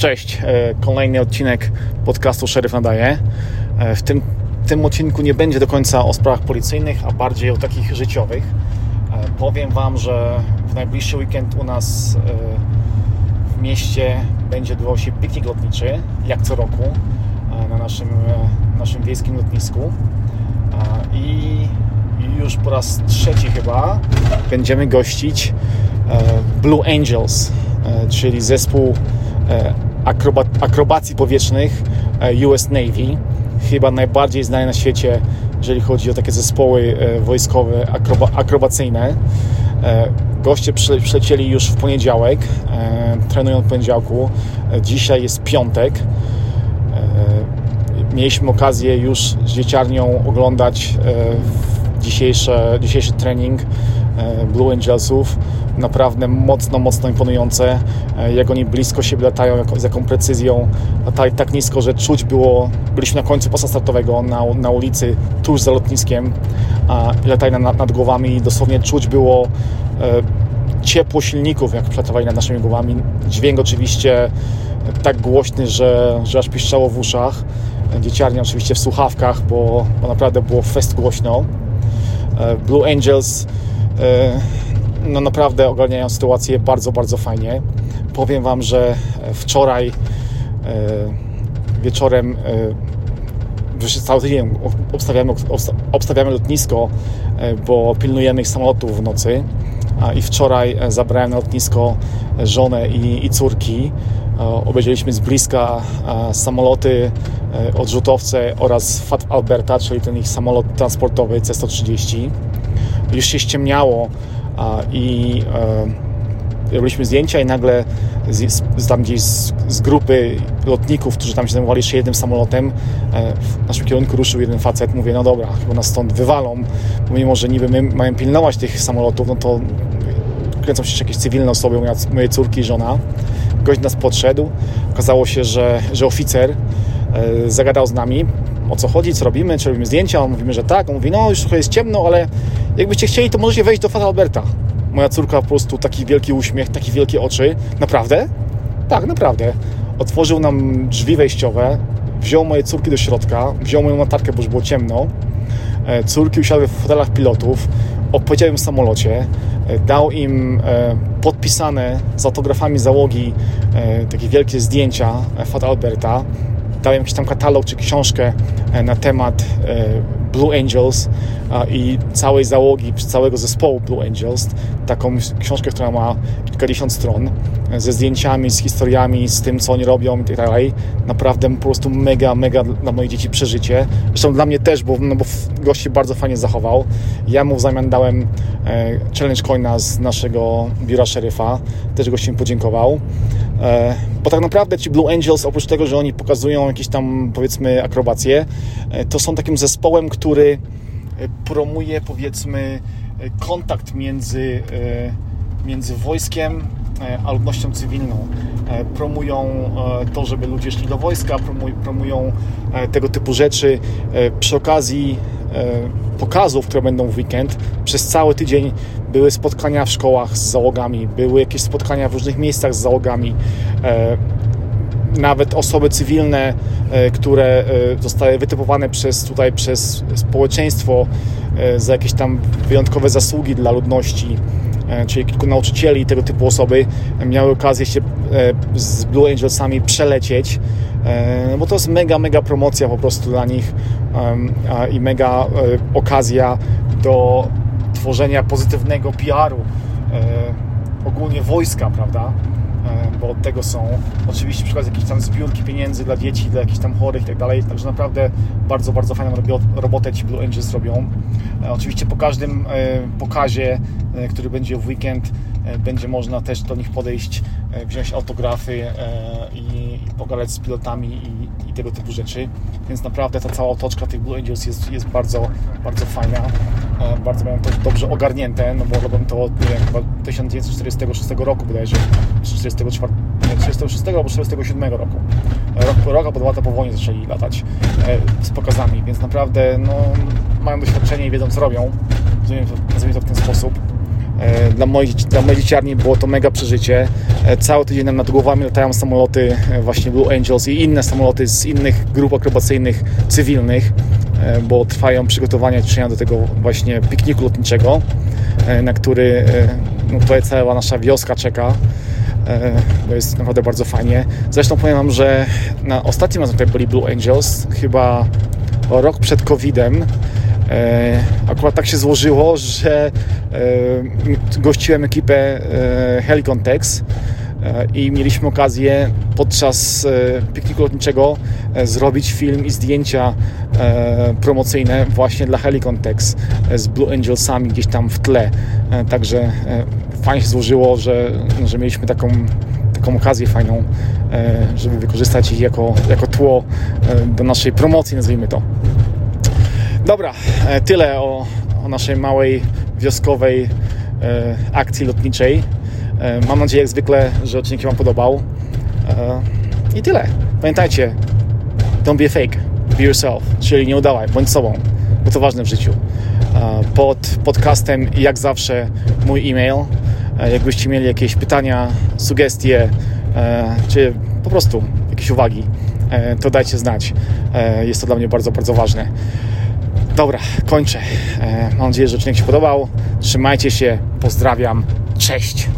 Cześć, e, kolejny odcinek podcastu Szeryf Nadaje. E, w tym, tym odcinku nie będzie do końca o sprawach policyjnych, a bardziej o takich życiowych. E, powiem Wam, że w najbliższy weekend u nas w mieście będzie odbywał się piknik lotniczy, jak co roku, na naszym, naszym wiejskim lotnisku. I już po raz trzeci chyba będziemy gościć Blue Angels, czyli zespół akrobat, akrobacji powietrznych e, US Navy. Chyba najbardziej znany na świecie, jeżeli chodzi o takie zespoły e, wojskowe akroba, akrobacyjne. E, goście przylecieli już w poniedziałek, trenują w poniedziałku. Dzisiaj jest piątek. Mieliśmy okazję już z dzieciarnią oglądać dzisiejszy, dzisiejszy trening Blue Angelsów naprawdę mocno, mocno imponujące. E, jak oni blisko siebie latają, z jaką precyzją. Latali tak nisko, że czuć było, byliśmy na końcu pasa startowego na, na ulicy, tuż za lotniskiem latali nad, nad głowami i dosłownie czuć było e, ciepło silników, jak przelatywali nad naszymi głowami. Dźwięk oczywiście tak głośny, że, że aż piszczało w uszach. Dzieciarnia oczywiście w słuchawkach, bo, bo naprawdę było fest głośno. E, Blue Angels no naprawdę ogarniają sytuację bardzo, bardzo fajnie. Powiem Wam, że wczoraj e, wieczorem e, cały tydzień obstawiamy, obstawiamy lotnisko, e, bo pilnujemy ich samolotów w nocy. I wczoraj zabrałem na lotnisko żonę i, i córki. Obejrzeliśmy z bliska samoloty, odrzutowce oraz FAT Alberta, czyli ten ich samolot transportowy C-130. Już się ściemniało, i e, robiliśmy zdjęcia i nagle z, z, tam gdzieś z, z, grupy lotników, którzy tam się zajmowali jeszcze jednym samolotem, e, w naszym kierunku ruszył jeden facet. Mówię, no dobra, chyba nas stąd wywalą, mimo że niby my mamy pilnować tych samolotów, no to kręcą się jakieś cywilne osoby, moja, moje córki i żona. Gość nas podszedł. Okazało się, że, że oficer e, zagadał z nami, o co chodzi, co robimy, czy robimy zdjęcia. On mówimy, że tak. On mówi, no już trochę jest ciemno, ale jakbyście chcieli, to możecie wejść do Fata Alberta. Moja córka po prostu taki wielki uśmiech, takie wielkie oczy. Naprawdę? Tak, naprawdę. Otworzył nam drzwi wejściowe, wziął moje córki do środka, wziął moją latarkę, bo już było ciemno. E, córki usiadły w fotelach pilotów, opowiedział im w samolocie, e, dał im e, podpisane z autografami załogi takie wielkie zdjęcia Fat Alberta dałem jakiś tam katalog czy książkę e, na temat e, Blue Angels i całej załogi, całego zespołu Blue Angels. Taką książkę, która ma kilkadziesiąt stron ze zdjęciami, z historiami, z tym, co oni robią i tak dalej. Naprawdę po prostu mega, mega dla moich dzieci przeżycie. Zresztą dla mnie też, bo, no bo gość się bardzo fajnie zachował. Ja mu w zamian dałem e, challenge coina z naszego biura szeryfa. Też mi podziękował. E, bo tak naprawdę ci Blue Angels, oprócz tego, że oni pokazują jakieś tam powiedzmy akrobacje, e, to są takim zespołem, który promuje powiedzmy kontakt między, między wojskiem a ludnością cywilną. Promują to, żeby ludzie szli do wojska, promują tego typu rzeczy. Przy okazji pokazów, które będą w weekend, przez cały tydzień były spotkania w szkołach z załogami, były jakieś spotkania w różnych miejscach z załogami. E, nawet osoby cywilne, e, które e, zostały wytypowane przez tutaj przez społeczeństwo za jakieś tam wyjątkowe zasługi dla ludności, czyli kilku nauczycieli, tego typu osoby miały okazję się z Blue Angelsami przelecieć, bo to jest mega, mega promocja po prostu dla nich i mega okazja do tworzenia pozytywnego PR-u e, ogólnie wojska, prawda? E, bo od tego są oczywiście przykład jakieś tam zbiórki pieniędzy dla dzieci, dla jakichś tam chorych i tak dalej, także naprawdę bardzo, bardzo fajną robotę ci Blue Angels robią. E, oczywiście po każdym pokazie, który będzie w weekend, będzie można też do nich podejść, wziąć autografy i, pogadać z pilotami i, tego typu rzeczy, więc naprawdę ta cała otoczka tych Blue Angels jest, jest bardzo, bardzo fajna. E, bardzo mają to dobrze ogarnięte, no bo robią to od nie wiem, chyba 1946 roku bodajże, czy 44, nie, 46 albo 47 roku. E, rok po roku, lata po wojnie zaczęli latać e, z pokazami, więc naprawdę no, mają doświadczenie i wiedzą co robią, nazwijmy nazwijmy to w ten sposób. Dla mojej, dla mojej dzieciarni było to mega przeżycie. Cały tydzień nad głowami latają samoloty właśnie Blue Angels i inne samoloty z innych grup akrobacyjnych cywilnych, bo trwają przygotowania ćwiczenia do tego właśnie pikniku lotniczego, na który no, tutaj cała nasza wioska czeka bo jest naprawdę bardzo fajnie. Zresztą powiem Wam, że na ostatnim razem tutaj byli Blue Angels, chyba rok przed COVID-em. E, akurat tak się złożyło, że e, gościłem ekipę e, Helicon Tex i mieliśmy okazję podczas pikniku lotniczego zrobić film i zdjęcia promocyjne właśnie dla Helicon Tex z Blue Angelsami gdzieś tam w tle. Także fajnie się złożyło, że, że mieliśmy taką, taką okazję fajną, żeby wykorzystać ich jako, jako tło do naszej promocji, nazwijmy to. Dobra, e, tyle o, o naszej małej wioskowej e, akcji lotniczej. E, mam nadzieję, jak zwykle, że odcinek się Wam podobał. I tyle. Pamiętajcie, don't be a fake, be yourself, czyli nie udawaj, bądź sobą, bo to ważne w życiu. Pod podcastem, jak zawsze, mój e-mail. Jakbyście mieli jakieś pytania, sugestie, czy po prostu jakieś uwagi, to dajcie znać. Jest to dla mnie bardzo, bardzo ważne. Dobra, kończę. E, mam nadzieję, że odcinek się podobał. Trzymajcie się, pozdrawiam, cześć.